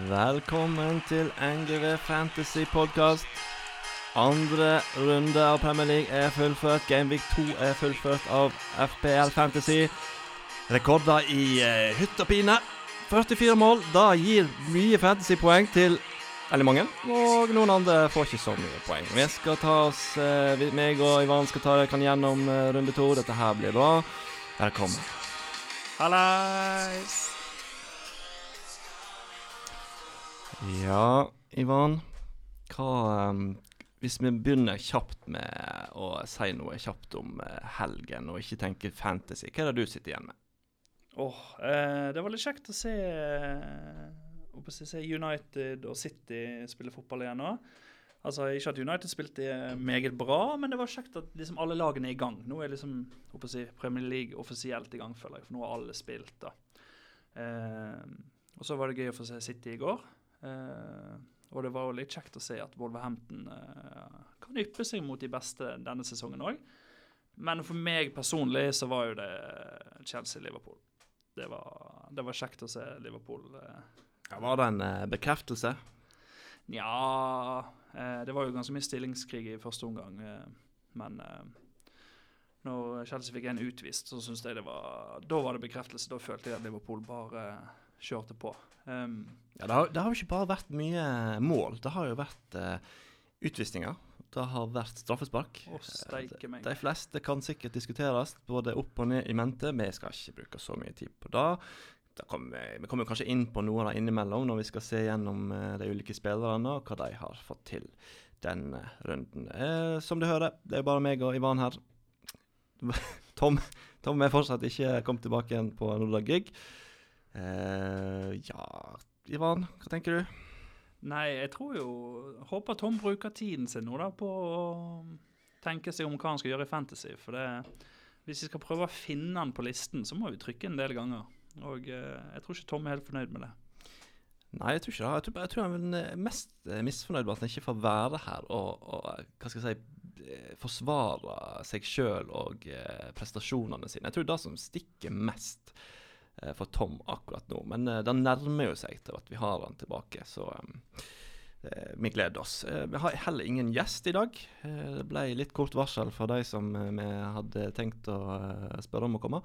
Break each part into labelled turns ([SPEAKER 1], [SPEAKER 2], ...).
[SPEAKER 1] Velkommen til NGV Fantasy Podcast. Andre runde av Premier League er fullført. Gameweek 2 er fullført av FPL Fantasy. Rekorder i uh, hytt og pine. 44 mål. Da gir mye fantasypoeng til eller mange. Og noen andre får ikke så mye poeng. Vi skal ta oss uh, Meg og Ivan skal ta dere gjennom uh, runde to. Dette her blir bra. Velkommen.
[SPEAKER 2] Hallais!
[SPEAKER 1] Ja, Ivan. Hva um, Hvis vi begynner kjapt med å si noe kjapt om uh, helgen, og ikke tenke fantasy, hva er det du sitter igjen med?
[SPEAKER 2] Åh, eh, det var litt kjekt å se, eh, se United og City spille fotball igjen nå. Altså, Ikke at United spilte meget bra, men det var kjekt at liksom alle lagene er i gang. Nå er liksom si, Premier League offisielt i gang, føler jeg, for nå har alle spilt. da. Eh, og så var det gøy å få se City i går. Eh, og det var jo litt kjekt å se at Wolverhampton eh, kan yppe seg mot de beste denne sesongen òg. Men for meg personlig så var jo det Chelsea-Liverpool. Det, det, var kjekt å se Liverpool. Eh.
[SPEAKER 1] Ja, var det en bekreftelse?
[SPEAKER 2] Nja Det var jo ganske mye stillingskrig i første omgang. men når Chelsea fikk en utvist, så syns jeg det var Da var det bekreftelse. Da følte jeg at Liverpool bare kjørte på. Um,
[SPEAKER 1] ja, det har, det har, jo ikke bare vært mye mål. Det har jo vært uh, utvisninger. Det har vært straffespark.
[SPEAKER 2] Oh, de,
[SPEAKER 1] de fleste kan sikkert diskuteres, både opp og ned i mente. Vi skal ikke bruke så mye tid på det. Kommer, vi kommer kanskje inn på noe av det innimellom når vi skal se gjennom de ulike spillerne og hva de har fått til denne runden. Eh, som du hører, det er bare meg og Ivan her. Tom, Tom er fortsatt ikke kommet tilbake igjen på Nordlag Gig. Uh, ja, Ivan, hva tenker du?
[SPEAKER 2] Nei, jeg tror jo Håper Tom bruker tiden sin nå da på å tenke seg om hva han skal gjøre i Fantasy. For det, hvis vi skal prøve å finne han på listen, så må vi trykke en del ganger. Og uh, jeg tror ikke Tom er helt fornøyd med det.
[SPEAKER 1] Nei, jeg tror ikke det. Jeg tror, jeg tror han er mest eh, misfornøyd med at han ikke får være her og, og hva skal jeg si, forsvare seg sjøl og eh, prestasjonene sine. Jeg tror det som stikker mest Eh, for Tom akkurat nå. Men uh, det nærmer jo seg til at vi har han tilbake, så um, vi gleder oss. vi har heller ingen gjest i dag. det ble litt kort varsel for de som vi hadde tenkt å spørre om å komme.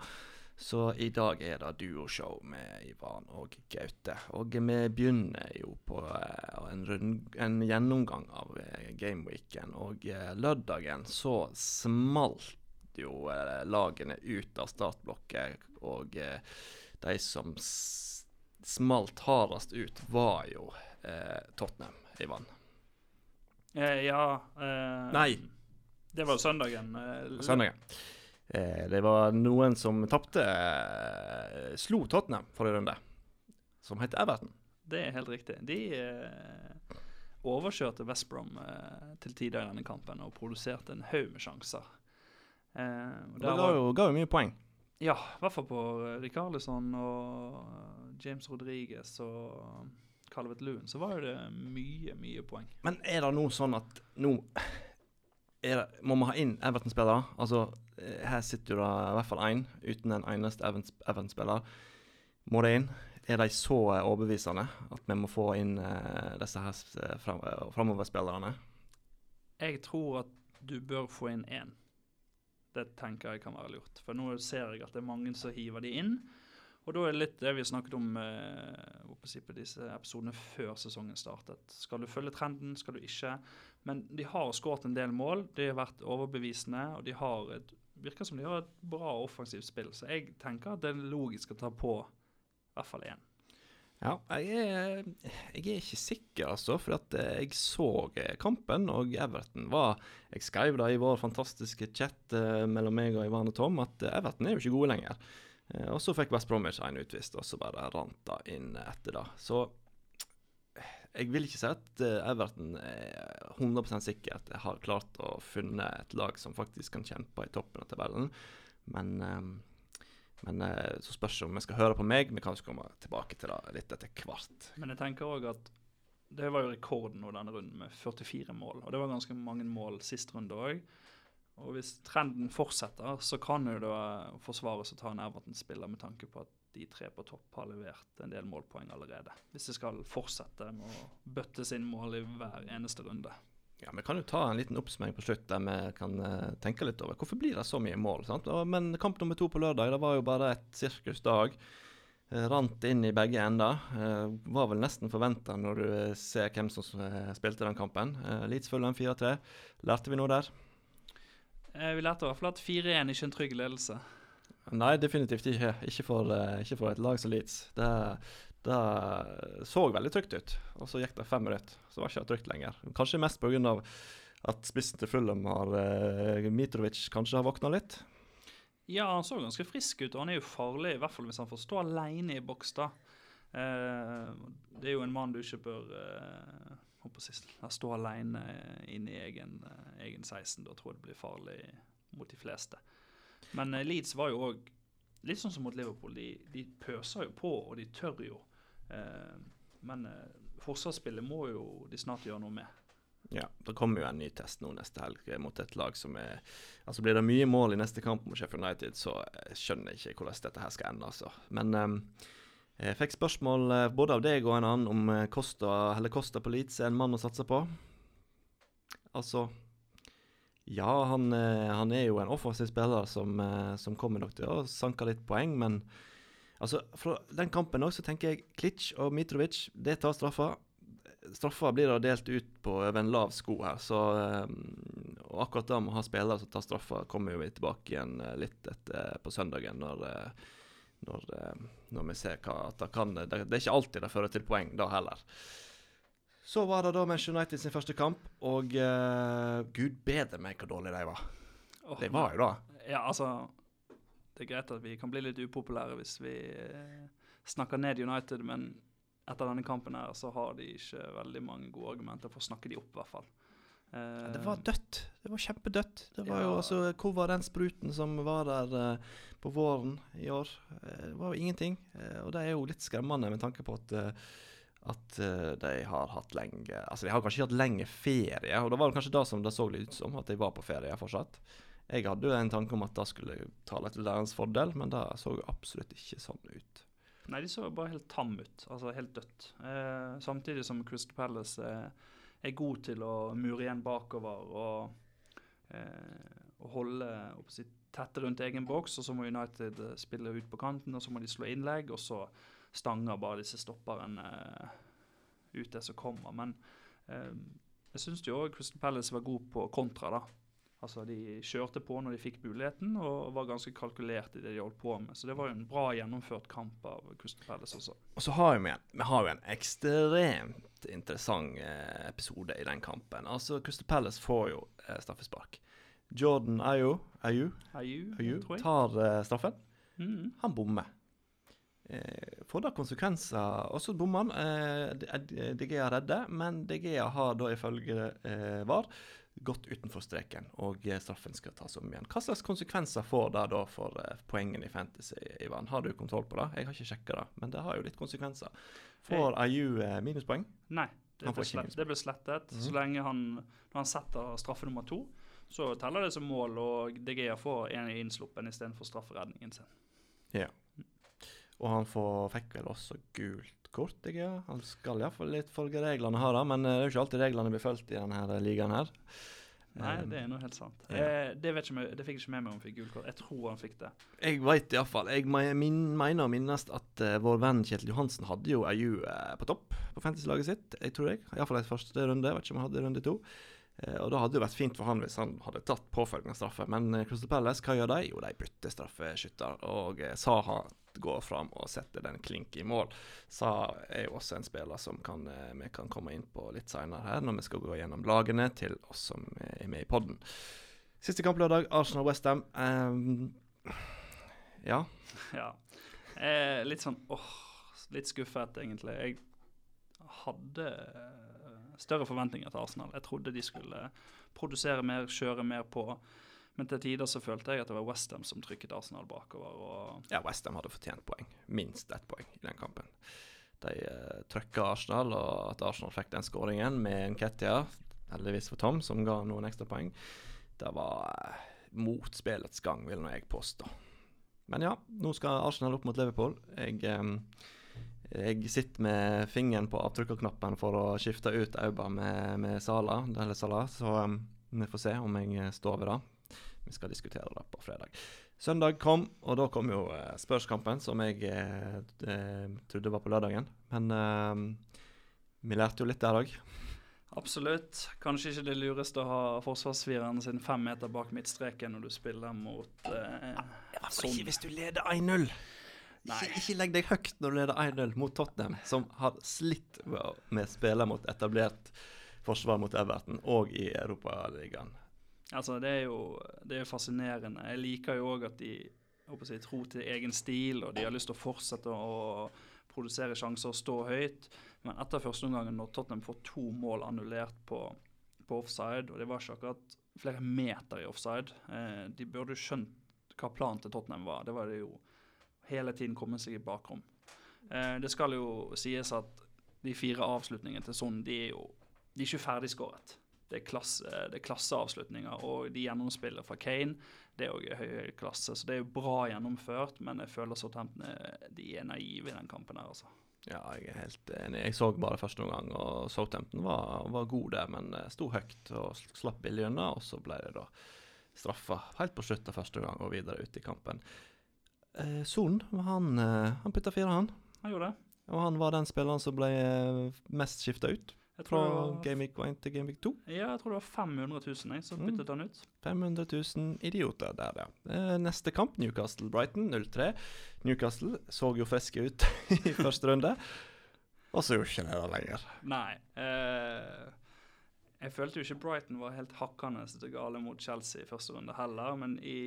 [SPEAKER 1] Så i dag er det duoshow med Ivan og Gaute. Og vi begynner jo på en, rund, en gjennomgang av gameweeken. Og lørdagen så smalt jo lagene ut av startblokket. Og de som smalt hardest ut, var jo eh, Tottenham, Ivan.
[SPEAKER 2] Eh, ja eh,
[SPEAKER 1] Nei.
[SPEAKER 2] Det var søndagen.
[SPEAKER 1] Eh, søndagen. Eh, det var noen som tapte eh, Slo Tottenham forrige runde, som het Everton.
[SPEAKER 2] Det er helt riktig. De overkjørte West Brom til tider i denne kampen og produserte en haug med sjanser.
[SPEAKER 1] Det ga jo, ga jo mye poeng.
[SPEAKER 2] Ja, i hvert fall på eh, Rikarlison og eh, James Rodriguez og Calvet Loon, så var jo det mye, mye poeng.
[SPEAKER 1] Men er det nå sånn at nå det, må vi ha inn Everton-spillere? Altså, eh, her sitter jo det i hvert fall én uten en eneste Everton-spiller. Må det inn? Er de så overbevisende at vi må få inn disse her fram, framoverspillerne?
[SPEAKER 2] Jeg tror at du bør få inn én. Det tenker jeg kan være lurt. For nå ser jeg at det er mange som hiver de inn. Og da er det litt det vi har snakket om eh, på disse episodene før sesongen startet. Skal du følge trenden, skal du ikke? Men de har skåret en del mål. De har vært overbevisende, og de har et, virker som de har et bra offensivt spill. Så jeg tenker at det er logisk å ta på i hvert fall én.
[SPEAKER 1] Ja, jeg er, jeg er, ikke sikker, altså. For at eh, jeg så eh, kampen, og Everton var Jeg skrev da i vår fantastiske chat eh, mellom meg og Ivan og Tom, at Everton er jo ikke gode lenger. og så fikk West Bromwich en utvist, og så bare rant det inn etter det. Så jeg vil ikke si at Everton er 100% jeg har klart å funne et lag som faktisk kan kjempe i toppen av tabellen, men men eh, så spørs det om vi skal høre på meg. Vi kan komme tilbake til det litt etter hvert.
[SPEAKER 2] Men jeg tenker òg at det var jo rekorden nå denne runden med 44 mål. Og det var ganske mange mål sist runde òg. Og hvis trenden fortsetter, så kan jo det forsvares å ta en Everton-spiller med tanke på at de tre på topp har levert en del målpoeng allerede. Hvis de skal fortsette med å bøtte sin mål i hver eneste runde.
[SPEAKER 1] Ja, Vi kan jo ta en liten oppsummering på slutt der vi kan uh, tenke litt over hvorfor blir det så mye mål. sant? Og, men kamp nummer to på lørdag det var jo bare et sirkusdag. Uh, rant inn i begge ender. Uh, var vel nesten forventa når du ser hvem som spilte den kampen. Leeds Fulham 4-3. Lærte vi noe der?
[SPEAKER 2] vi lærte i hvert fall at 4-1 ikke er en trygg ledelse.
[SPEAKER 1] Nei, definitivt ikke. Ikke for, ikke for et lag som Leeds. Det, det så veldig trygt ut. Og så gikk det fem minutter, så var det ikke trygt lenger. Kanskje mest pga. at spissen til Fulham har eh, Mitrovic kanskje har våkna litt.
[SPEAKER 2] Ja, han så ganske frisk ut, og han er jo farlig, i hvert fall hvis han får stå alene i boks. da. Eh, det er jo en mann du ikke bør uh, stå alene inne i egen, uh, egen 16. Da tror jeg det blir farlig mot de fleste. Men Leeds var jo òg litt sånn som mot Liverpool. De, de, pøser jo på, og de tør jo. Eh, men eh, forsvarsspillet må jo de snart gjøre noe med.
[SPEAKER 1] Ja, det kommer jo en ny test nå neste helg mot et lag som er Altså Blir det mye mål i neste kamp mot Sheffield United, så skjønner jeg ikke hvordan dette her skal ende, altså. Men um, jeg fikk spørsmål både av deg og en annen om Costa, eller Costa på Leeds er en mann å satse på. Altså Ja, han, han er jo en offensiv spiller som, som kommer nok til å sanke litt poeng, men Altså, Fra den kampen også, tenker jeg Klitsch og Mitrovic det tar straffa. Straffa blir da delt ut på over en lav sko her, så um, og akkurat det med å ha spillere som tar straffa, kommer jo vi tilbake igjen uh, litt etter på søndagen, når, uh, når, uh, når, vi ser hva at det kan det, det, er ikke alltid det fører til poeng da heller. Så var det da Manchester United sin første kamp, og gud bedre meg hvor dårlig de var. Oh, de var jo da.
[SPEAKER 2] Ja, altså det er greit at vi kan bli litt upopulære hvis vi eh, snakker ned United, men etter denne kampen her så har de ikke veldig mange gode argumenter for å snakke de opp, i hvert fall.
[SPEAKER 1] Ja, det var dødt. Det var kjempedødt. Det var ja. jo altså, Hvor var den spruten som var der uh, på våren i år? Uh, det var jo ingenting. Uh, og det er jo litt skremmende med tanke på at, at de har hatt lenge Altså, de har kanskje hatt lenge ferie, og det var kanskje det som det så litt ut som, at de var på ferie fortsatt. Jeg hadde jo en tanke om at det skulle tale til deres fordel, men det så absolutt ikke sånn ut.
[SPEAKER 2] Nei, de så bare helt tam ut. Altså helt dødt. Eh, samtidig som Crystal Palace eh, er god til å mure igjen bakover og, eh, og holde sitt, tette rundt egen boks. Og så må United eh, spille ut på kanten, og så må de slå innlegg, og så stanger bare disse stopperne eh, ut det som kommer. Men eh, jeg syns jo òg Crystal Palace var god på kontra, da. Altså, De kjørte på når de fikk muligheten, og var ganske kalkulert i det de holdt på med. Så det var jo en bra gjennomført kamp av Crystal Palace også.
[SPEAKER 1] Og så har vi, vi har jo en ekstremt interessant eh, episode i den kampen. Altså, Crystal Palace får jo eh, straffespark. Jordan Ayu, tar eh, straffen. Mm. Han bommer. Eh, får da konsekvenser. Også bommer han. Eh, DG er redde, men DGA har da ifølge eh, VAR gått utenfor streken, og eh, straffen skal tas om igjen. Hva slags konsekvenser får det da for eh, poengene i Fantasy, Ivan? Har du kontroll på det? Jeg har ikke sjekka det, men det har jo litt konsekvenser. Får IU uh, minuspoeng?
[SPEAKER 2] Nei, det blir, slett, det blir slettet. Mm -hmm. Så lenge han, når han setter straffe nummer to, så teller det som mål, og DGA får en innsluppen istedenfor strafferedningen sin.
[SPEAKER 1] Ja. Og han får, fikk vel også gult kort. ikke Jeg, Han skal iallfall litt følge reglene her, da, men eh, det er jo ikke alltid reglene blir fulgt i denne ligaen her.
[SPEAKER 2] Nei, um, det er nå helt sant. Ja. Eh, det, vet ikke, det fikk ikke med meg om han fikk gult kort. Jeg tror han fikk det.
[SPEAKER 1] Jeg veit iallfall. Jeg min, mener å minnes at uh, vår venn Kjetil Johansen hadde jo AU uh, på topp på fantasy-laget sitt. Jeg tror jeg. Iallfall i første runde. Jeg vet ikke om han hadde runde to. Uh, og da hadde det vært fint for han hvis han hadde tatt påfølgende straffe. Men Crystal Palace, hva gjør de? Jo, de bytter straffeskytter. Og uh, Går fram og setter den klink i mål. Sa er jo også en spiller som kan, eh, vi kan komme inn på litt seinere her, når vi skal gå gjennom lagene til oss som er med i podden. Siste kamp lørdag, Arsenal-Westham. Um, ja.
[SPEAKER 2] ja. Eh, litt sånn åh, litt skuffet, egentlig. Jeg hadde eh, større forventninger til Arsenal. Jeg trodde de skulle produsere mer, kjøre mer på. Men til tider så følte jeg at det var Westham som trykket Arsenal bakover. Og
[SPEAKER 1] ja, Westham hadde fortjent poeng. Minst ett poeng i den kampen. De uh, trykka Arsenal, og at Arsenal fikk den skåringen med Nketia, heldigvis for Tom, som ga noen ekstra poeng, det var uh, mot gang, vil nå jeg påstå. men ja, nå skal Arsenal opp mot Liverpool. Jeg, um, jeg sitter med fingeren på avtrykkerknappen for å skifte ut Auba med, med Sala, eller Salah, så um, vi får se om jeg står ved det. Vi skal diskutere det på fredag. Søndag kom, og da kom jo uh, spørskampen, som jeg eh, trodde var på lørdagen. Men eh, vi lærte jo litt der òg.
[SPEAKER 2] Absolutt. Kanskje ikke det lureste å ha forsvarsfireren sin fem meter bak midtstreken når du spiller mot eh,
[SPEAKER 1] ja, Ikke hvis du leder 1-0. Ikke, ikke, legg deg høyt når du leder 1-0 mot Tottenham, som har slitt med å spille mot etablert forsvar mot Everton og i Europaligaen.
[SPEAKER 2] Altså, det er jo det er fascinerende. Jeg liker jo òg at de jeg, tror til egen stil, og de har lyst til å fortsette å produsere sjanser og stå høyt. Men etter første omgang, når Tottenham får to mål annullert på, på, offside, og det var ikke akkurat flere meter i offside eh, De burde jo skjønt hva planen til Tottenham var. Det var det jo hele tiden komme seg i bakrom. Eh, det skal jo sies at de fire avslutningene til Son de er jo de er ikke ferdigskåret. Det er, klasse, det er klasseavslutninger, og de gjennomspiller fra Kane det er òg høy klasse. Så det er jo bra gjennomført, men jeg føler Southampton de er naive i den kampen her, altså.
[SPEAKER 1] Ja, jeg er helt enig. Jeg så bare første omgang, og Southampton var, var god der, men eh, sto høyt og slapp billig unna. Og så ble det da straffa helt på slutt av første omgang og videre ut i kampen. Eh, Son han, eh, han putta fire, han.
[SPEAKER 2] Han gjorde det.
[SPEAKER 1] Og han var den spilleren som ble eh, mest skifta ut. Fra var... Gameweek 1 til Gameweek 2?
[SPEAKER 2] Ja, jeg tror det var 500 000 jeg, som mm. byttet han ut.
[SPEAKER 1] 500 000 idioter der, ja. Eh, neste kamp, Newcastle-Brighton 0-3. Newcastle så jo friske ut i første runde, og så gjorde ikke det det lenger.
[SPEAKER 2] Nei. Eh, jeg følte jo ikke Brighton var helt hakkende gale mot Chelsea i første runde heller, men i,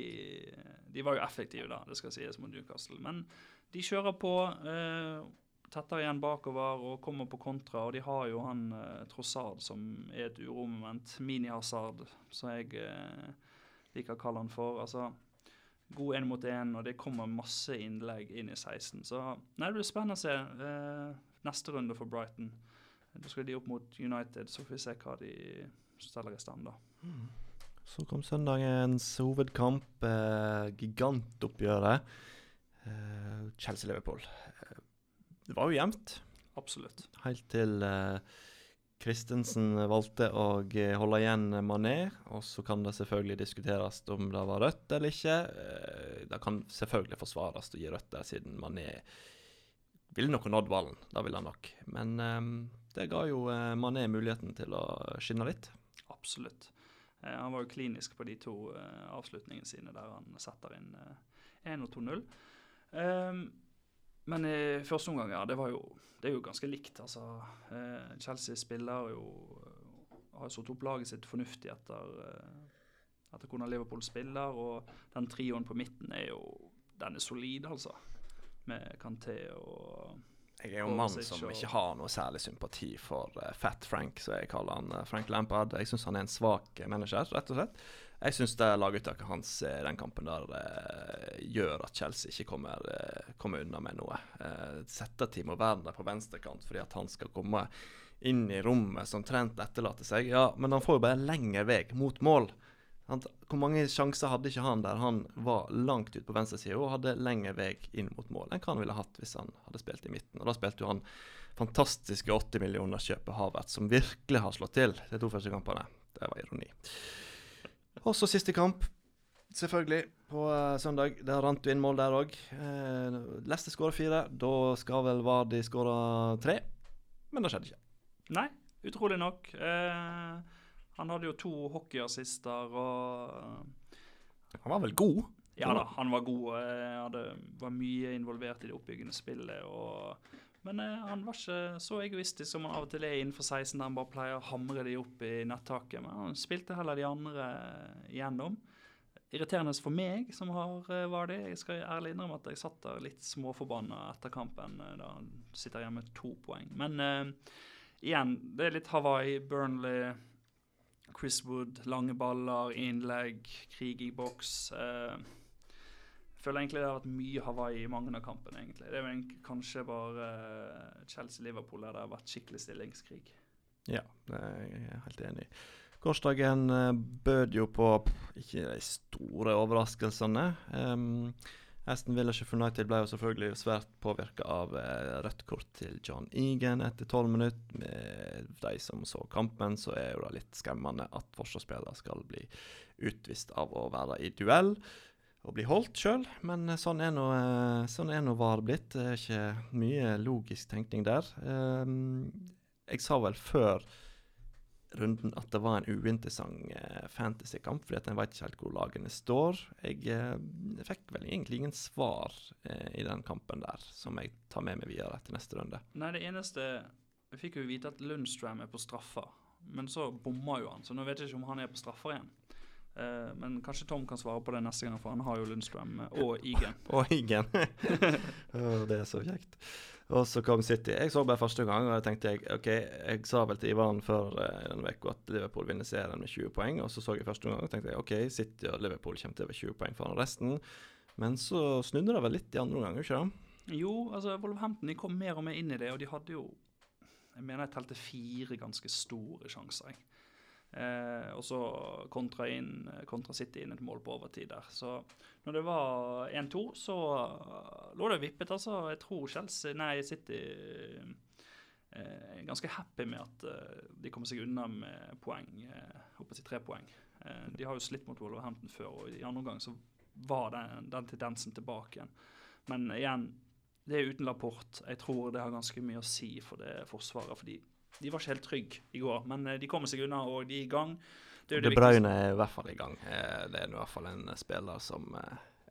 [SPEAKER 2] de var jo effektive, da, det skal sies, mot Newcastle. Men de kjører på. Eh, tettere igjen bakover og kommer på kontra. Og de har jo han eh, Trossard som er et uromoment. Mini-Hazard, som jeg eh, liker å kalle han for. Altså, god én mot én, og det kommer masse innlegg inn i 16. Så nei, det blir spennende å se. Eh, neste runde for Brighton. Da skal de opp mot United, så får vi se hva de steller i stand da. Mm.
[SPEAKER 1] Så kom søndagens hovedkamp, eh, gigantoppgjøret. Eh, Chelsea-Liverpool. Det var jo jevnt.
[SPEAKER 2] Absolutt.
[SPEAKER 1] Helt til uh, valgte å eh, holde igjen Mané. Og så kan det selvfølgelig diskuteres om det var rødt eller ikke. Uh, det kan selvfølgelig forsvares å gi rødt der, siden Mané ville nok nådd ballen. Det ville han nok. Men um, det ga jo uh, Mané muligheten til å skinne litt.
[SPEAKER 2] Absolutt. han var jo klinisk på de to avslutningene sine der han setter inn 1 og 2-0. Men i første omgang, ja, det jo det er jo ganske likt. altså. Eh, Chelsea spiller jo har satt opp laget sitt fornuftig etter, eh, etter hvordan Liverpool spiller. Og den trioen på midten er jo Den er solid, altså. Med Kanté og
[SPEAKER 1] Jeg er jo en mann som ikke har noe særlig sympati for uh, Fat Frank, som jeg kaller han. Uh, Frank Lampard. Jeg syns han er en svak manager, rett og slett. Jeg syns laguttaket hans i den kampen der uh, gjør at Chelsea ikke kommer, kommer unna med noe. Setter Timo Werner på venstrekant fordi at han skal komme inn i rommet som Trent etterlater seg. Ja, men han får jo bare lengre vei mot mål. Hvor mange sjanser hadde ikke han der han var langt ute på venstresida og hadde lengre vei inn mot mål enn hva han ville hatt hvis han hadde spilt i midten. Og Da spilte jo han fantastiske 80 millioner kjøpet Havert, som virkelig har slått til de to første kampene. Det var ironi. Og så siste kamp, selvfølgelig, på uh, søndag. Der rant du inn mål der òg. Eh, Leste skåra fire. Da skal vel Vardi skåre tre. Men det skjedde ikke.
[SPEAKER 2] Nei, utrolig nok. Uh, han hadde jo to hockeyassister og
[SPEAKER 1] Han var vel god?
[SPEAKER 2] Ja da, han var god. Hadde, var mye involvert i det oppbyggende spillet. og men eh, han var ikke så egoistisk som han av og til er innenfor 16, der han bare pleier å hamre de opp i nettaket. Men han spilte heller de andre igjennom. Irriterende for meg som har, eh, var det. Jeg skal ærlig innrømme at jeg satt der litt småforbanna etter kampen, eh, da han sitter igjen med to poeng. Men uh, igjen, det er litt Hawaii, Burnley, Chris Wood, lange baller, innlegg, krig i boks. Jeg føler egentlig det har vært mye Hawaii i mange av kampene. egentlig. Det er vel kanskje bare uh, Chelsea-Liverpool der det har vært skikkelig stillingskrig.
[SPEAKER 1] Ja, det er jeg helt enig. Gårsdagen uh, bød jo på ikke de store overraskelsene. Um, Aston Villa Sheffield United ble jo selvfølgelig svært påvirka av eh, rødt kort til John Egan etter tolv minutter. Med de som så kampen, så er jo det litt skremmende at forsvarsspillere skal bli utvist av å være i duell og bli holdt sjøl. Men eh, sånn er nå eh, sånn VAR blitt. Det er ikke mye logisk tenkning der. Um, jeg sa vel før runden at det var en uinteressant uh, fantasykamp, fordi at en vet ikke helt hvor lagene står. Jeg uh, fikk vel egentlig ingen svar uh, i den kampen der, som jeg tar med meg videre til neste runde.
[SPEAKER 2] Nei, det eneste Vi fikk jo vite at Lundstrøm er på straffer, men så bomma jo han, så nå vet jeg ikke om han er på straffer igjen. Uh, men kanskje Tom kan svare på det neste gang, for han har jo Lundstrøm og Igen.
[SPEAKER 1] Og Igen. Det er så kjekt. Og så kom City. Jeg så bare første gang, og jeg tenkte jeg, ok, jeg sa vel til Ivan før eh, denne uka at Liverpool vinner serien med 20 poeng. Og så så jeg første gang og tenkte jeg, ok, City og Liverpool kommer til å være 20 poeng foran resten. Men så snudde det vel litt i andre omgang, ikke det?
[SPEAKER 2] Jo, altså Wolverhampton de kom mer og mer inn i det, og de hadde jo Jeg mener jeg telte fire ganske store sjanser. jeg. Eh, og så kontra, inn, kontra City inn et mål på overtid der. Så når det var 1-2, så uh, lå det vippet, altså. Jeg tror Chelsea, nei, City eh, er ganske happy med at eh, de kommer seg unna med poeng, Håper jeg til tre poeng. Uh, de har jo slitt mot Wolverhampton før, og i andre omgang så var den, den tendensen tilbake igjen. Men igjen, det er uten Lapport. Jeg tror det har ganske mye å si for det forsvaret. fordi de var ikke helt trygge i går, men de kommer seg unna, og de er i gang.
[SPEAKER 1] Det, er det, det Braune er i hvert fall i gang. Det er i hvert fall en spiller som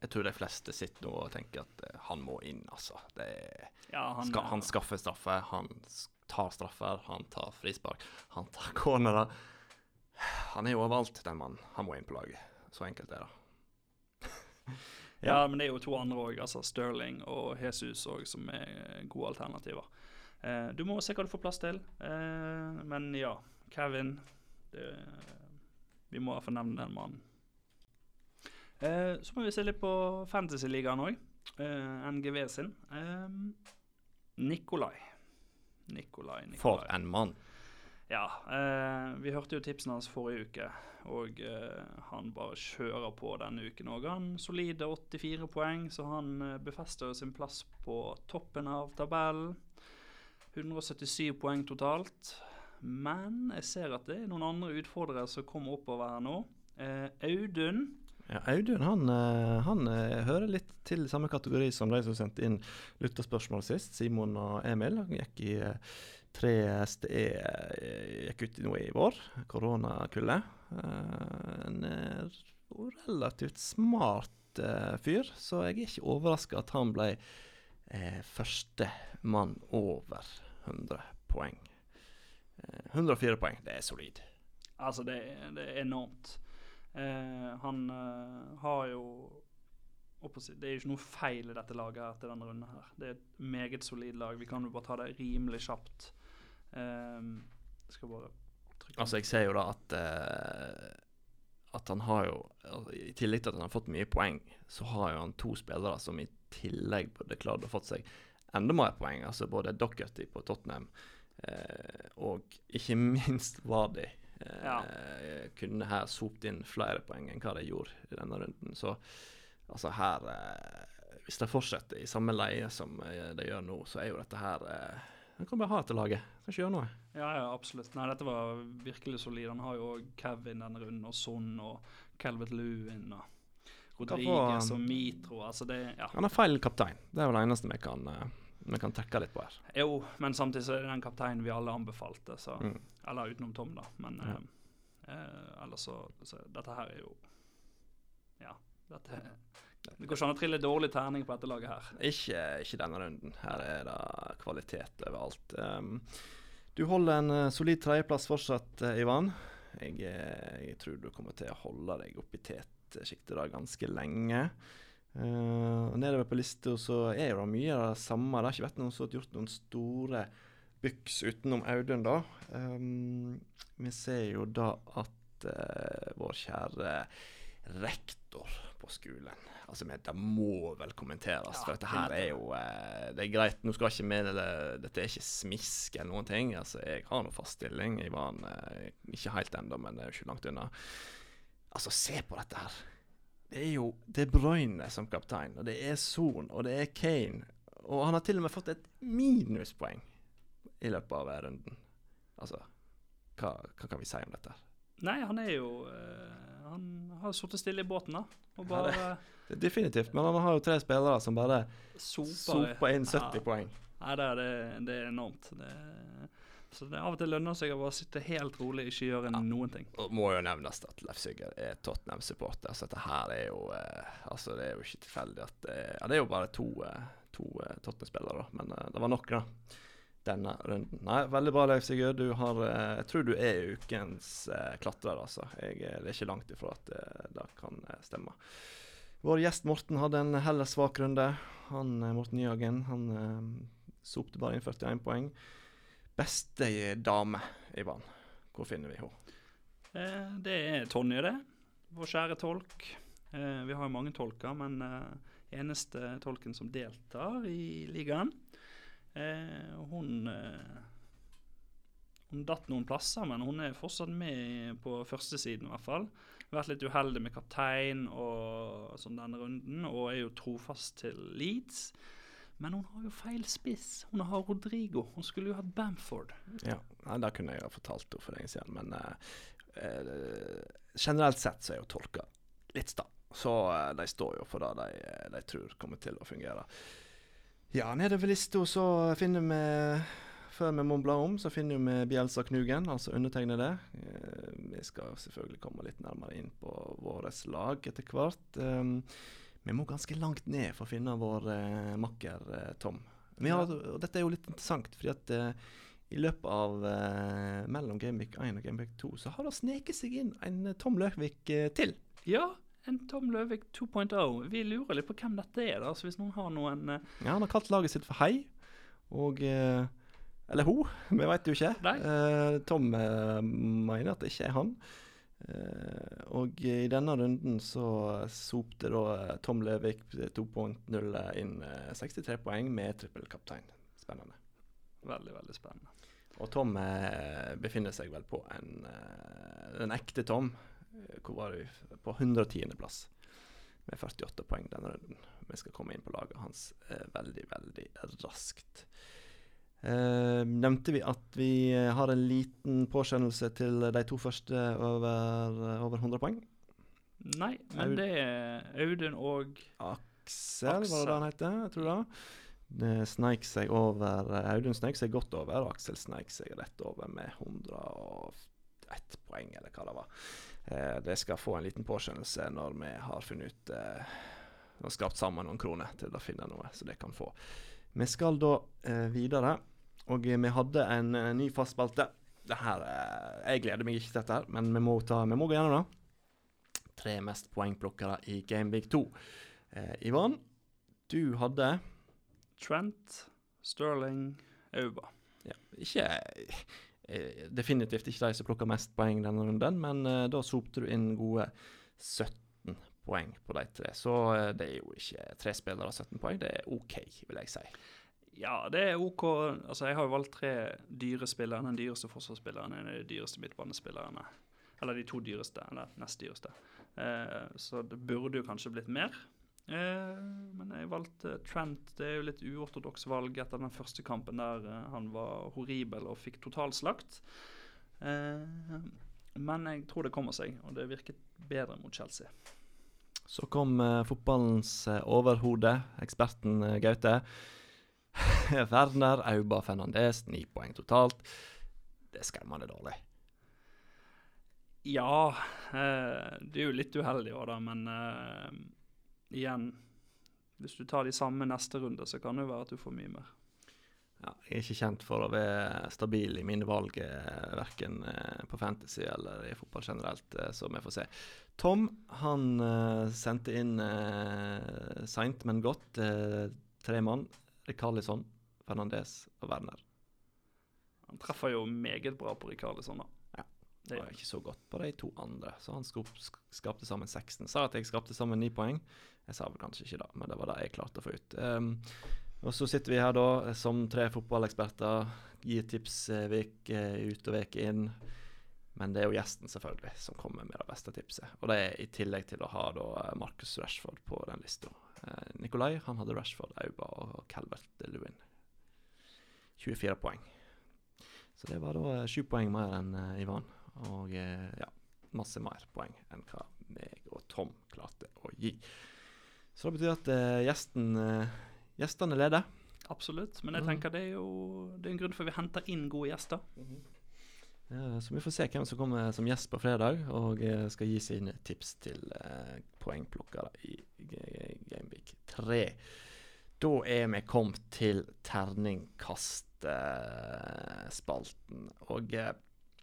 [SPEAKER 1] jeg tror de fleste sitter nå og tenker at han må inn, altså. Er, ja, han, skal, han, skaffer straffe, han tar straffer, han tar frispark, han tar cornerer. Han er jo overalt, den mannen. Han må inn på laget. Så enkelt er det.
[SPEAKER 2] ja. ja. men det er jo to andre òg, altså Sterling og Jesus òg, som er gode alternativer. Eh, du må se hva du får plass til. Eh, men ja, Kevin det, Vi må iallfall nevne den mannen. Eh, så må vi se litt på Fantasyligaen òg. Eh, NGV sin. Eh, Nikolai. Nikolai, Nikolai.
[SPEAKER 1] For en mann.
[SPEAKER 2] Ja. Eh, vi hørte jo tipsene hans forrige uke, og eh, han bare kjører på denne uken òg. Han solide 84 poeng, så han eh, befester sin plass på toppen av tabellen. 177 poeng totalt. Men jeg ser at det er noen andre utfordrere som kommer oppover her nå. Eh, Audun.
[SPEAKER 1] Ja, Audun han, eh, han, eh, hører litt til samme kategori som de som sendte inn lytterspørsmål sist. Simon og Emil. Han gikk i eh, tre STE gikk ut nå i vår. Koronakullet. En relativt smart fyr, så jeg er ikke overraska at han ble eh, første mann over 100 poeng. Eh, 104 poeng, det er solid.
[SPEAKER 2] Altså, det, det er enormt. Eh, han uh, har jo Det er jo ikke noe feil i dette laget etter denne runden her. Det er et meget solid lag. Vi kan jo bare ta det rimelig kjapt. Eh, skal bare
[SPEAKER 1] trykke Altså, jeg ser jo da at uh, at han har jo I tillegg til at han har fått mye poeng, så har jo han to spillere som i tillegg burde klart å fått seg enda mer poeng. Altså både Dockerty på Tottenham eh, og ikke minst Wadi eh, ja. kunne her sopt inn flere poeng enn hva de gjorde i denne runden. Så altså her eh, Hvis de fortsetter i samme leie som eh, de gjør nå, så er jo dette her eh, Han kan bare ha dette laget. Kan ikke gjøre noe.
[SPEAKER 2] Ja, ja, absolutt. Nei, dette var virkelig solid. Han har jo Kevin denne runden, og Son og Calvert Lewin. og Rodriguez og Mitro. Altså det, ja.
[SPEAKER 1] Han er feil kaptein. Det er jo det eneste vi kan, uh, vi kan trekke litt på her.
[SPEAKER 2] Jo, men samtidig så er det den kapteinen vi alle anbefalte. Så, mm. Eller utenom Tom, da. Men ja. uh, uh, ellers så, så, Dette her er jo Ja. Dette det går ikke an å trille dårlig terning på dette laget her.
[SPEAKER 1] Ikke, ikke denne runden. Her er det kvalitet overalt. Um, du holder en solid tredjeplass fortsatt, Ivan. Jeg, jeg, tror du kommer til å holde deg oppe i tet sjiktet da ganske lenge. Uh, nedover på lista så er det mye av det samme. Det har ikke vært noen som har gjort noen store byks utenom Audun, da. Um, vi ser jo da at uh, vår kjære rektor på skolen Altså, Det må vel kommenteres, ja, for dette her er jo uh, Det er greit, nå skal ikke med det, Dette er ikke smisk eller noen ting. Altså, Jeg har nå fast stilling. Jeg var ikke helt ennå, men det er jo ikke langt unna. Altså, se på dette her. det er jo De Bruyne som kaptein, og det er Son, og det er Kane. Og han har til og med fått et minuspoeng i løpet av runden. Altså, hva, hva kan vi si om dette?
[SPEAKER 2] Nei, han er jo eh, Han har sittet stille i båten, da. Og
[SPEAKER 1] Ja,
[SPEAKER 2] bare
[SPEAKER 1] det- Definitivt, men han har jo tre spillere som bare
[SPEAKER 2] soper
[SPEAKER 1] soper inn 70
[SPEAKER 2] Ja.
[SPEAKER 1] poeng.
[SPEAKER 2] Nei, det er, det, det er enormt. Det, så det av og til lønner seg å bare sitte helt rolig, ikke gjøre noen ting.
[SPEAKER 1] Og må jo nevnes at Leif Sigurd er Tottenham-supporter, så dette her er jo eh, Altså, det er jo ikke tilfeldig at det er, Ja, det er jo bare to, eh, to eh, Tottenham-spillere, da, men eh, det var nok, da. Denne runden. Nei, veldig bra, Leif Sigurd. Du har eh, Jeg tror du er ukens eh, klatrer, altså. Jeg, eh, det er ikke langt ifra at eh, det kan eh, stemme. Vår gjest Morten hadde en heller svak runde. Han, eh, Morten Nyhagen han eh, sopte bare inn 41 poeng. Beste dame, Ivan. Hvor finner vi henne?
[SPEAKER 2] Eh, det er Tonje, det. Vår kjære tolk. Eh, vi har jo mange tolker, men eh, eneste tolken som deltar i ligaen. Eh, hun eh, Hun datt noen plasser, men hun er fortsatt med på førstesiden, i hvert fall. Vært litt uheldig med kaptein og sånn denne runden, og er jo trofast til Leeds. Men hun har jo feil spiss. Hun har Rodrigo. Hun skulle jo hatt Bamford.
[SPEAKER 1] Ja, ja det kunne jeg ha fortalt henne for lenge siden, men uh, eh, generelt sett så er jo tolka litt sta. Så uh, de står jo for det de, de tror kommer til å fungere. Ja, nede ved lista så finner vi Før vi må om, så finner vi Bjelsa Knugen, altså undertegnede. Eh, vi skal selvfølgelig komme litt nærmere inn på vårt lag etter hvert. Um, vi må ganske langt ned for å finne vår eh, makker eh, Tom. Vi har, og dette er jo litt interessant, fordi at eh, i løpet av eh, mellom Gameweek 1 og Gameweek 2 så har det sneket seg inn en eh, Tom Løvik eh, til.
[SPEAKER 2] Ja, en Tom Løvik 2.0. Vi lurer litt på hvem dette er, da. Så hvis noen har noen
[SPEAKER 1] Ja, han har kalt laget sitt for Hei, og Eller hun, vi veit jo ikke. Eh, Tom mener at det ikke er han. Eh, og i denne runden så sopte da eh, Tom Løvik 2.0 inn eh, 63 poeng med trippelkaptein. Spennende.
[SPEAKER 2] Veldig, veldig spennende.
[SPEAKER 1] Og Tom eh, befinner seg vel på en en ekte Tom. eh, Hvor var vi? På 110.-plass. Med 48 poeng denne runden. Vi skal komme inn på laget hans eh, veldig, veldig raskt. Eh, nevnte vi at vi eh, har en liten påskjønnelse til de to første over, eh, over 100 poeng?
[SPEAKER 2] Nei, men det er Audun og
[SPEAKER 1] Aksel, var det det han heter? Jeg tror det. Det sneik seg over eh, Audun sneik seg godt over, og Aksel sneik seg rett over med 101 poeng, eller hva det var. Eh, det skal få en liten påskjønnelse når vi har funnet ut eh, og skapt sammen noen kroner til å finne noe, så det kan få. Vi skal da eh, videre, og eh, vi hadde en en ny fast spalte. Her, eh, jeg gleder meg ikke til dette, her, men vi må, ta, vi må gå gjennom det. Tre mest poengplukkere i Big 2. Eh, Ivan, du hadde
[SPEAKER 2] Trent, Sterling, Auba.
[SPEAKER 1] ja, ikke eh, definitivt ikke de som plukka mest poeng denne runden, men eh, da sopte du inn gode 17 poeng på de tre. Så eh, det er jo ikke tre spillere og 17 poeng, det er OK, vil jeg si.
[SPEAKER 2] Ja, det er OK. Altså, jeg har jo valgt tre dyre spillere. Den dyreste forsvarsspilleren er de dyreste midtbanespillerne. Eller de to dyreste, eller nest dyreste. Eh, så det burde jo kanskje blitt mer. Eh, men jeg valgte Trent. Det er jo litt uortodoks valg etter den første kampen der eh, han var horribel og fikk totalslakt. Eh, men jeg tror det kommer seg, og det virket bedre mot Chelsea.
[SPEAKER 1] Så kom eh, fotballens eh, overhode, eksperten eh, Gaute. Werner Auba Fernandez, ni poeng totalt. Det er skremmende dårlig.
[SPEAKER 2] Ja, eh, det er jo litt uheldig òg, da, men eh, igjen Hvis du tar de samme neste runde, så kan det jo være at du får mye mer.
[SPEAKER 1] Ja, jeg er ikke kjent for å være stabil i mine valg, eh, verken eh, på fantasy eller i fotball generelt, eh, så vi får se. Tom han sendte inn eh, seint, men godt. Eh, tre mann. Rikarlison, Fernandez og Werner.
[SPEAKER 2] Han treffer jo meget bra på Rikarlison, da.
[SPEAKER 1] Ja,
[SPEAKER 2] Det
[SPEAKER 1] var ikke så godt på de to andre, så han skapte sammen 16. Sa at jeg skapte sammen 9 poeng. Jeg sa vel kanskje ikke det, men det var det jeg klarte å få ut. Um, og så sitter vi her da eh, som tre fotballeksperter, gir tips eh, vek eh, ut og uke inn. Men det er jo gjesten selvfølgelig som kommer med det beste tipset. Og det er i tillegg til å ha da Marcus Rashford på den lista. Eh, Nikolai han hadde Rashford, Auba og Calvert Lewin. 24 poeng. Så det var da sju poeng mer enn Ivan. Og ja, masse mer poeng enn hva meg og Tom klarte å gi. Så det betyr at gjesten, gjestene leder.
[SPEAKER 2] Absolutt. Men jeg tenker det er jo det er en grunn for at vi henter inn gode gjester.
[SPEAKER 1] Mm Ja, så vi får se hvem som kommer som gjest på fredag og skal gi sine tips til poengplukkere i Gameweek 3. Da er vi kommet til terningkast spalten. Og eh,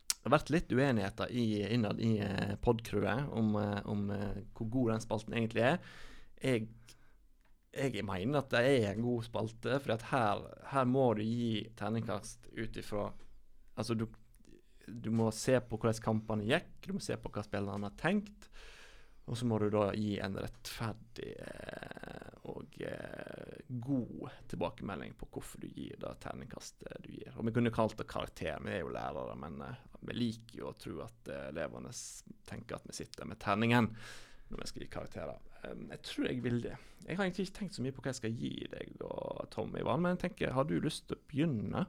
[SPEAKER 1] det har vært litt uenigheter i, innad i eh, podcrewet om, eh, om hvor god den spalten egentlig er. Jeg, jeg mener at det er en god spalte, for her, her, må du gi terningkast ut ifra Altså, du, du, må se på hvordan kampene gikk, du må se på hva spillerne har tenkt. Og så må du da gi en rettferdig eh, og eh, god tilbakemelding på hvorfor du gir det terningkastet du gir. Og Vi kunne kalt det karakter, vi er jo lærere, men eh, vi liker jo å tro at eh, elevene tenker at vi sitter med terningen når vi skal gi karakterer. Jeg tror jeg vil det. Jeg har egentlig ikke tenkt så mye på hva jeg skal gi deg og Tom Ivan, men jeg tenker, har du lyst til å begynne?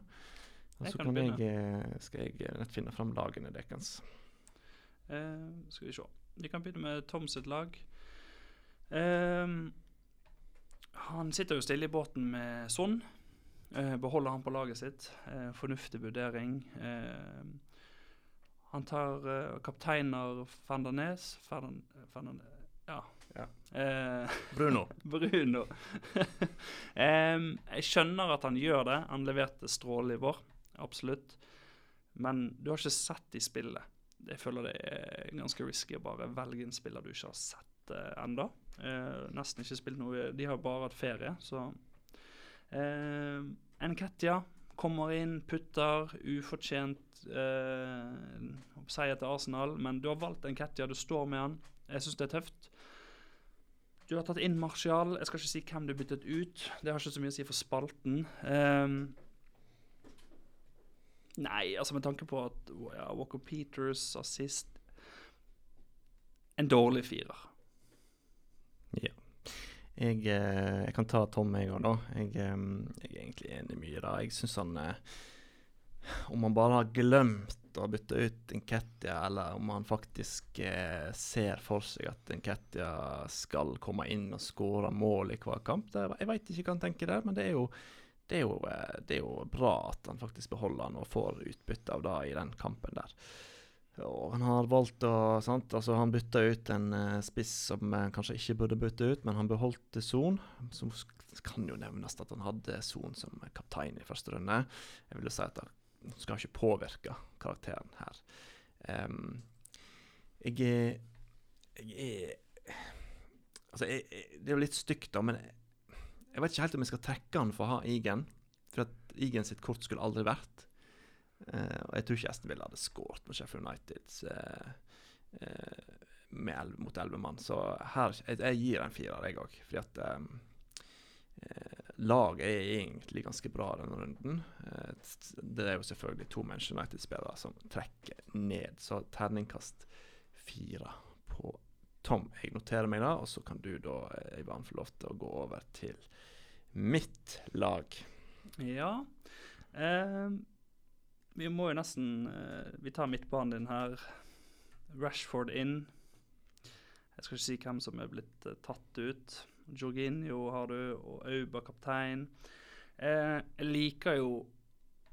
[SPEAKER 1] Og så kan, kan jeg, eh, skal jeg nett finne fram lagene deres.
[SPEAKER 2] Eh, skal vi se. Vi kan begynne med Tom sitt lag. Eh, han sitter jo stille i båten med Son. Eh, beholder han på laget sitt. Uh, fornuftig vurdering. Han tar kapteiner Fandanes Ferdan, Ferdan, Ja.
[SPEAKER 1] Ja. Bruno.
[SPEAKER 2] Bruno. eh, jeg skjønner at han gjør det. Han leverte strålende i vår, absolutt. Men du har ikke sett de spillet. jeg føler det er ganske risky å bare velge en spiller du ikke har sett eh, enda. Eh, nesten ikke spilt noe De har bare hatt ferie, så eh, Enketia kommer inn, putter, ufortjent eh, seier til Arsenal. Men du har valgt Enketia, du står med han. Jeg syns det er tøft. Du har tatt inn Martial. Jeg skal ikke si hvem du byttet ut. Det har ikke så mye å si for spalten. Um, Nei, altså med tanke på at ja, Walker Peters assist En dårlig firer.
[SPEAKER 1] Ja. Jeg, eh, jeg, kan ta Tom, jeg òg, da. Jeg, eh, jeg, er egentlig enig i mye da. Jeg syns han eh, Om han bare har glemt å bytte ut Nketia, eller om han faktisk eh, ser for seg at Nketia skal komme inn og skåre mål i hver kamp det, Jeg veit ikke hva han tenker der, men det er jo det er, jo, eh, det er, jo, bra at han faktisk beholder han og får utbytte av det i den kampen der. Og han har valgt å sant? Altså Han bytta ut en uh, spiss som uh, kanskje ikke burde bytte ut, men han beholdt Son. Som kan jo nevnes at han hadde Son som kaptein i første runde. Jeg vil jo si at det skal ikke påvirke karakteren her. Um, jeg er Altså, jeg, jeg, det er jo litt stygt, da, men jeg, jeg vet ikke helt om jeg skal trekke han for å ha Igen. For at Igen sitt kort skulle aldri vært. Uh, og jeg tror ikke Aston Villa hadde skåret på Sheffield Uniteds uh, uh, med mot elleve mann. Så her jeg, jeg gir en firer, jeg òg. Fordi at um, laget er egentlig ganske bra denne runden. det er jo selvfølgelig to Manchester United-spillere som trekker ned, så terningkast fire på Tom. Jeg noterer meg det, og så kan du da, Ivan, få lov til å gå over til mitt lag.
[SPEAKER 2] Ja. Eh, vi må jo nesten eh, Vi tar midtbanen din her. Rashford inn. Jeg skal ikke si hvem som er blitt eh, tatt ut. Jorginho har du, og Auba kaptein. Eh, jeg liker jo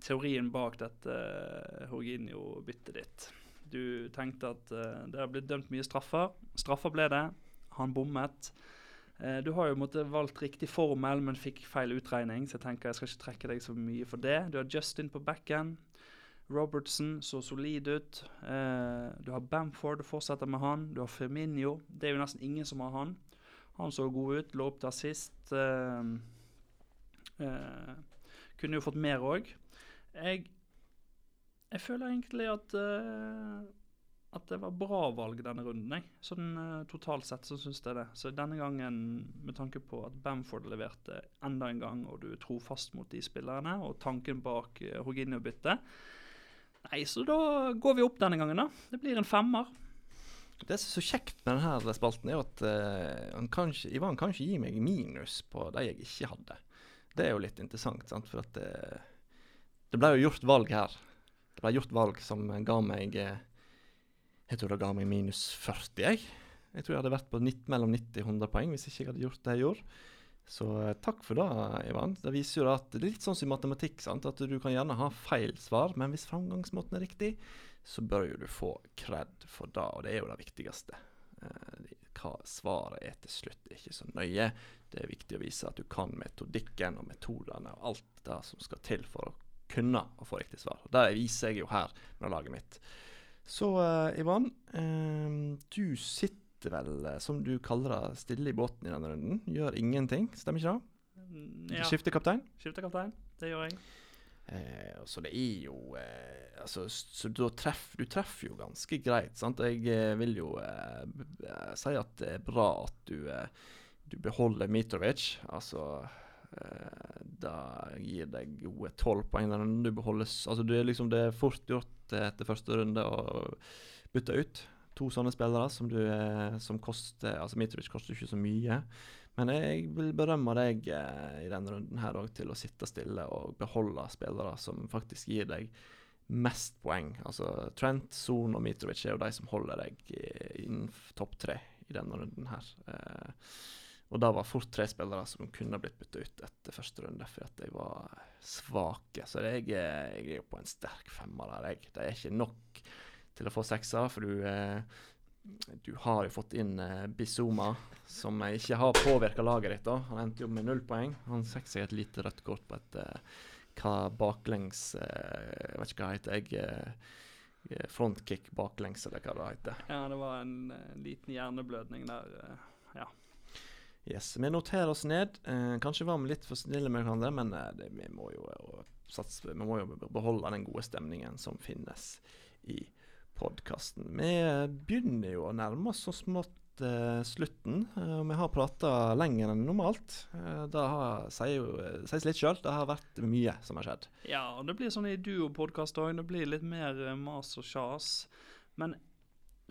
[SPEAKER 2] teorien bak dette eh, Jorginho-byttet ditt. Du tenkte at eh, det har blitt dømt mye straffer. Straffer ble det. Han bommet. Eh, du har jo måtte, valgt riktig formel, men fikk feil utregning, så jeg tenker jeg skal ikke trekke deg så mye for det. Du har Justin på backen. Robertson så solid ut. Eh, du har Bamford, fortsetter med han. Du har Firminio. Det er jo nesten ingen som har han. Han så god ut, lå opp til assist. Eh, eh, kunne jo fått mer òg. Jeg, jeg, føler egentlig at eh, at det var bra valg denne runden. Jeg. Sånn uh, Totalt sett så syns jeg det. Så denne gangen, med tanke på at Bamford leverte enda en gang, og du er trofast mot de spillerne, og tanken bak Horginio-byttet Nei, så da går vi opp denne gangen, da. Det blir en femmer.
[SPEAKER 1] Det som er så kjekt med denne spalten, er at uh, han kan ikke, Ivan kan ikke gi meg minus på de jeg ikke hadde. Det er jo litt interessant, sant? for det, det ble jo gjort valg her. Det ble gjort valg som ga meg eh, Jeg tror det ga meg minus 40, jeg. Jeg tror jeg hadde vært på 90, mellom 90 og 100 poeng hvis ikke jeg hadde gjort det jeg gjorde. Så eh, takk for det, Ivan. Det viser jo at det er litt sånn som i matematikk. sant? At du kan gjerne ha feil svar, men hvis framgangsmåten er riktig, så bør jo du få kred for det, og det er jo det viktigste. Eh, hva svaret er til slutt, er ikke så nøye. Det er viktig å vise at du kan metodikken og metodene og alt det som skal til for å kunne å få riktig svar. Og Det viser jeg jo her med laget mitt. Så eh, Ivan, eh, du sitter vel, som du kaller det, stille i båten i denne runden. Gjør ingenting, stemmer ikke det?
[SPEAKER 2] Mm, Ja,
[SPEAKER 1] skifter kaptein?
[SPEAKER 2] skifter kaptein. Det gjør jeg.
[SPEAKER 1] Eh, så det er jo eh, altså, Så da treff, du treffer jo ganske greit, sant. Jeg eh, vil jo eh, si at det er bra at du, eh, du beholder Mitrovic. Altså eh, Det gir deg gode tolv poeng. Du beholder Altså, det er liksom det er fort gjort etter første runde å bytte ut to sånne spillere som du som koster Altså Mitrovic koster ikke så mye. Men jeg vil berømme deg eh, i denne runden her òg til å sitte stille og beholde spillere som faktisk gir deg mest poeng. Altså Trent, Son og Mitrovic er jo de som holder deg i- innen topp tre i denne runden her. Eh, og det var fort tre spillere som kunne blitt bytta ut etter første runde, fordi de var svake. Så jeg, jeg er på en sterk femmer der, jeg. Det er ikke nok til å få sekser, for du eh, du har jo fått inn eh, Bizuma, som eh, ikke har påvirka laget ditt. da. Han endte jo med null poeng. Han fikk seg et lite rødt kort på et eh, hva baklengs eh, Jeg vet ikke hva det heter. Jeg, eh, frontkick baklengs, eller hva det heter.
[SPEAKER 2] Ja, det var en eh, liten hjerneblødning der. ja.
[SPEAKER 1] Yes, Vi noterer oss ned. Eh, kanskje var vi litt for snille med hverandre, men eh, det, vi, må jo, eh, satse, vi må jo beholde den gode stemningen som finnes i podkasten. Vi eh, begynner jo å nærme oss så smått eh, slutten. eh, vi har prata lenger enn normalt. Eh, det sier jo, eh, litt sjøl. Det har vært mye som har skjedd.
[SPEAKER 2] Ja, og det blir sånn i duo-podkast òg. Det blir litt mer eh, mas og kjas. Men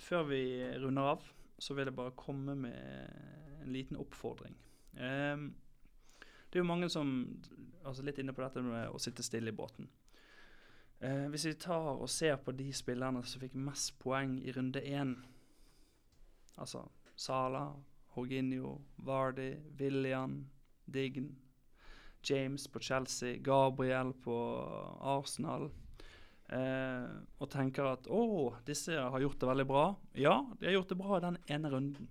[SPEAKER 2] før vi runder av, så vil jeg bare komme med en liten oppfordring. Ehm, det er jo mange som Altså litt inne på dette med å sitte stille i båten. Eh, hvis vi tar og ser på de spillerne som fikk mest poeng i runde én Altså Sala, Horginio, Vardy, William, Dign, James på Chelsea, Gabriel på Arsenal. Eh, og tenker at å, disse har gjort det veldig bra. Ja, de har gjort det bra i den ene runden.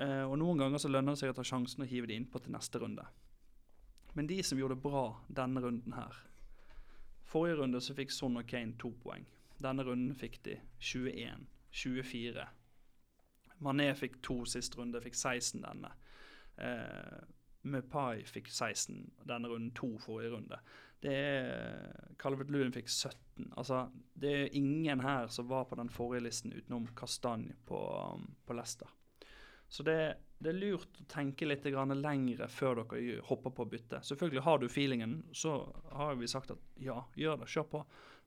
[SPEAKER 2] Eh, og noen ganger så lønner det seg å ta sjansen og hive de innpå til neste runde. Men de som gjorde det bra denne runden her Forrige runde så fikk Son og Kane to poeng. Denne runden fikk de 21, 24. Mané fikk to sist runde, fikk 16 denne. Eh, Mepai fikk 16 denne runden, to forrige runde. Det er Calvert Lewin fikk 17. Altså, det er ingen her som var på den forrige listen utenom Kastanje på, um, på Leicester. Så det, det er lurt å tenke litt lengre før dere hopper på å bytte. Selvfølgelig har du feelingen, så har vi sagt at ja, gjør det, kjør på.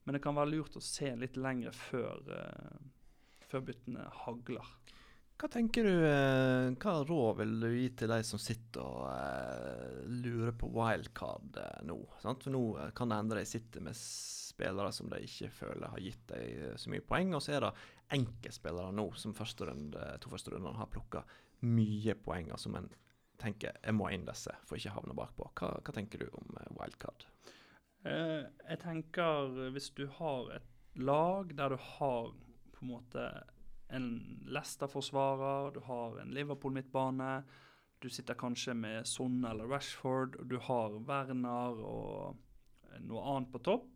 [SPEAKER 2] Men det kan være lurt å se litt lengre før, eh, før byttene hagler.
[SPEAKER 1] Hva tenker du, eh, hva råd vil du gi til de som sitter og uh, lurer på wildcard nå? Sant? For nå kan det hende de sitter med spillere som de ikke føler har gitt dem så mye poeng, og så er det enkeltspillere nå som første runde, to første runder har plukka mye poenger som en tenker jeg må inn disse for ikke havne bakpå. Hva, hva tenker du om eh, wildcard?
[SPEAKER 2] Uh, jeg tenker eh, hvis du har et lag der du har på en måte en Leicester-forsvarer, du har en Liverpool-midtbane, du sitter kanskje med Sonne eller Rashford, og du har Werner og noe annet på topp.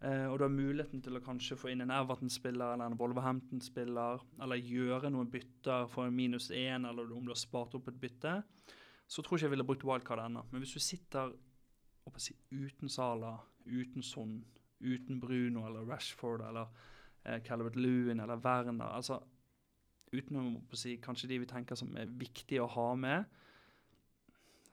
[SPEAKER 2] Eh, og du har muligheten til å kanskje få inn en Everton-spiller eller en Wolverhampton-spiller, eller gjøre noen bytter for en minus én, eller om du har spart opp et bytte. Så tror jeg ikke jeg ville brukt wildcard ennå. Men hvis du sitter si, uten Sala, uten Son, uten Bruno eller Rashford eller eh, Calvert Lewin eller Werner altså Uten å hva skal jeg si, kanskje de vi tenker som er viktige å ha med,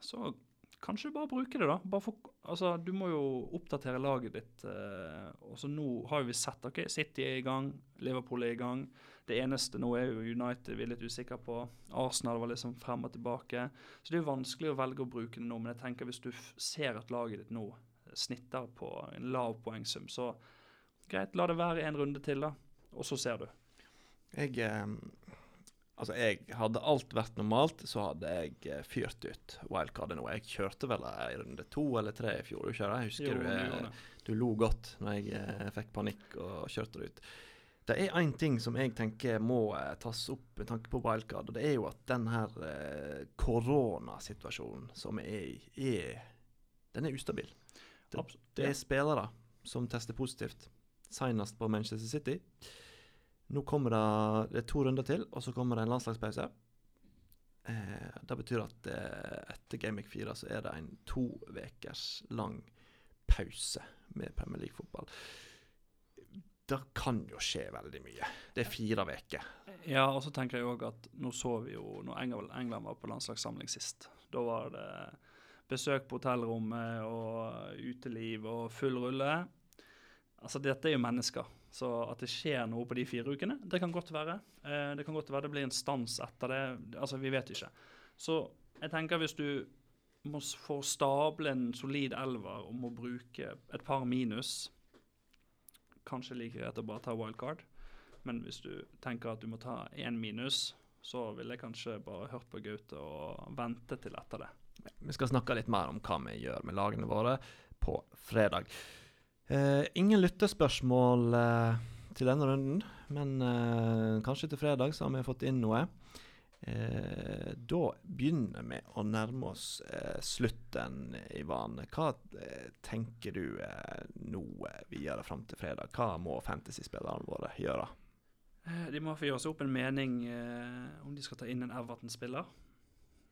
[SPEAKER 2] så kanskje bare bruke det, da. For, altså, du må jo oppdatere laget ditt. Eh, og så nå har vi sett ok, City er i gang, Liverpool er i gang. Det eneste nå er jo United vi er litt usikre på. Arsenal var liksom frem og tilbake. Så det er jo vanskelig å velge å bruke det nå. Men jeg tenker hvis du ser at laget ditt nå snitter på en lav poengsum, så greit, la det være en runde til, da. Og så ser du.
[SPEAKER 1] Jeg eh, Altså, jeg Hadde alt vært normalt, så hadde jeg eh, fyrt ut wildcardet nå. Jeg kjørte vel i runde to eller tre i fjor, ikke Jeg husker
[SPEAKER 2] Jo,
[SPEAKER 1] du,
[SPEAKER 2] du
[SPEAKER 1] eh, du lo godt når jeg eh, fikk panikk og kjørte det ut. Det er én ting som jeg tenker må eh, tas opp med tanke på wildcard, og det er jo at den her eh, koronasituasjonen som er i, den er ustabil. Det, det er spillere som tester positivt, senest på Manchester City. Nå kommer det, det to runder til, og så kommer det en landslagspause. Eh, det betyr at eh, etter Week 4 så er det en to ukers lang pause med Premier League-fotball. Det kan jo skje veldig mye. Det er fire uker.
[SPEAKER 2] Ja, og så tenker jeg òg at nå så vi jo når England var på landslagssamling sist. Da var det besøk på hotellrommet og uteliv og full rulle. Altså, dette er jo mennesker. Så at det skjer noe på de fire ukene, det kan godt være. Eh, det kan godt være det blir en stans etter det. Altså, vi vet ikke. Så jeg tenker hvis du må få stable en solid elver og må bruke et par minus Kanskje like greit å bare ta wildcard. Men hvis du tenker at du må ta én minus, så ville jeg kanskje bare hørt på Gaute og vente til etter det.
[SPEAKER 1] Vi skal snakke litt mer om hva vi gjør med lagene våre på fredag. Eh, ingen lyttespørsmål uh, til denne runden, men uh, kanskje til fredag så har vi fått inn noe. Da begynner vi å nærme oss slutten, Ivan. Hva tenker du nå vi videre fram til fredag? Hva må fantasyspillerne våre gjøre?
[SPEAKER 2] De må få gjøre seg opp en mening om de skal ta inn en Everton-spiller.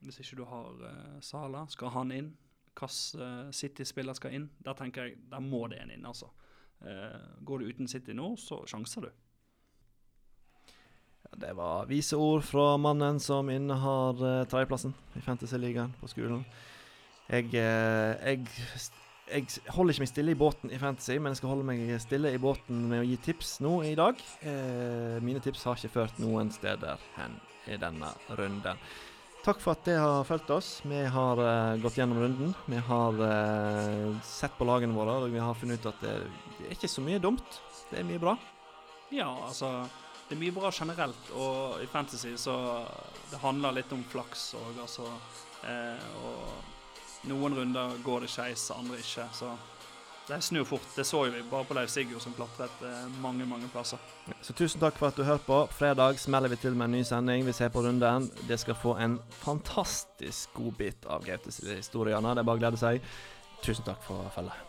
[SPEAKER 2] Hvis ikke du har Sala, skal han inn? Hvilken eh, City-spiller skal inn? Der tenker jeg, der må det en inn, altså. Eh, går du uten City nå, så sjanser du.
[SPEAKER 1] Det var vise ord fra mannen som innehar uh, tredjeplassen i Fantasyligaen på skolen. Jeg, eh, jeg, jeg holder ikke meg stille i båten i Fantasy, men jeg skal holde meg stille i båten med å gi tips nå i dag. Eh, mine tips har ikke ført noen steder hen i denne runden. Takk for at dere har fulgt oss. Vi har uh, gått gjennom runden. Vi har uh, sett på lagene våre, og vi har funnet ut at det, det er ikke så mye dumt. Det er mye bra.
[SPEAKER 2] Ja, altså Det er mye bra generelt, og i fantasy så Det handler litt om flaks òg, altså. Eh, og noen runder går det skeis, andre ikke. Så det snur fort. Det så vi bare på Leif Sigurd som klatret eh, mange, mange plasser.
[SPEAKER 1] Så tusen takk for at du hørte på. Fredag smeller vi til med en ny sending. Vi ser på runden. Det skal få en fantastisk godbit av Gautes historie. Det er bare å glede seg. Tusen takk for følget.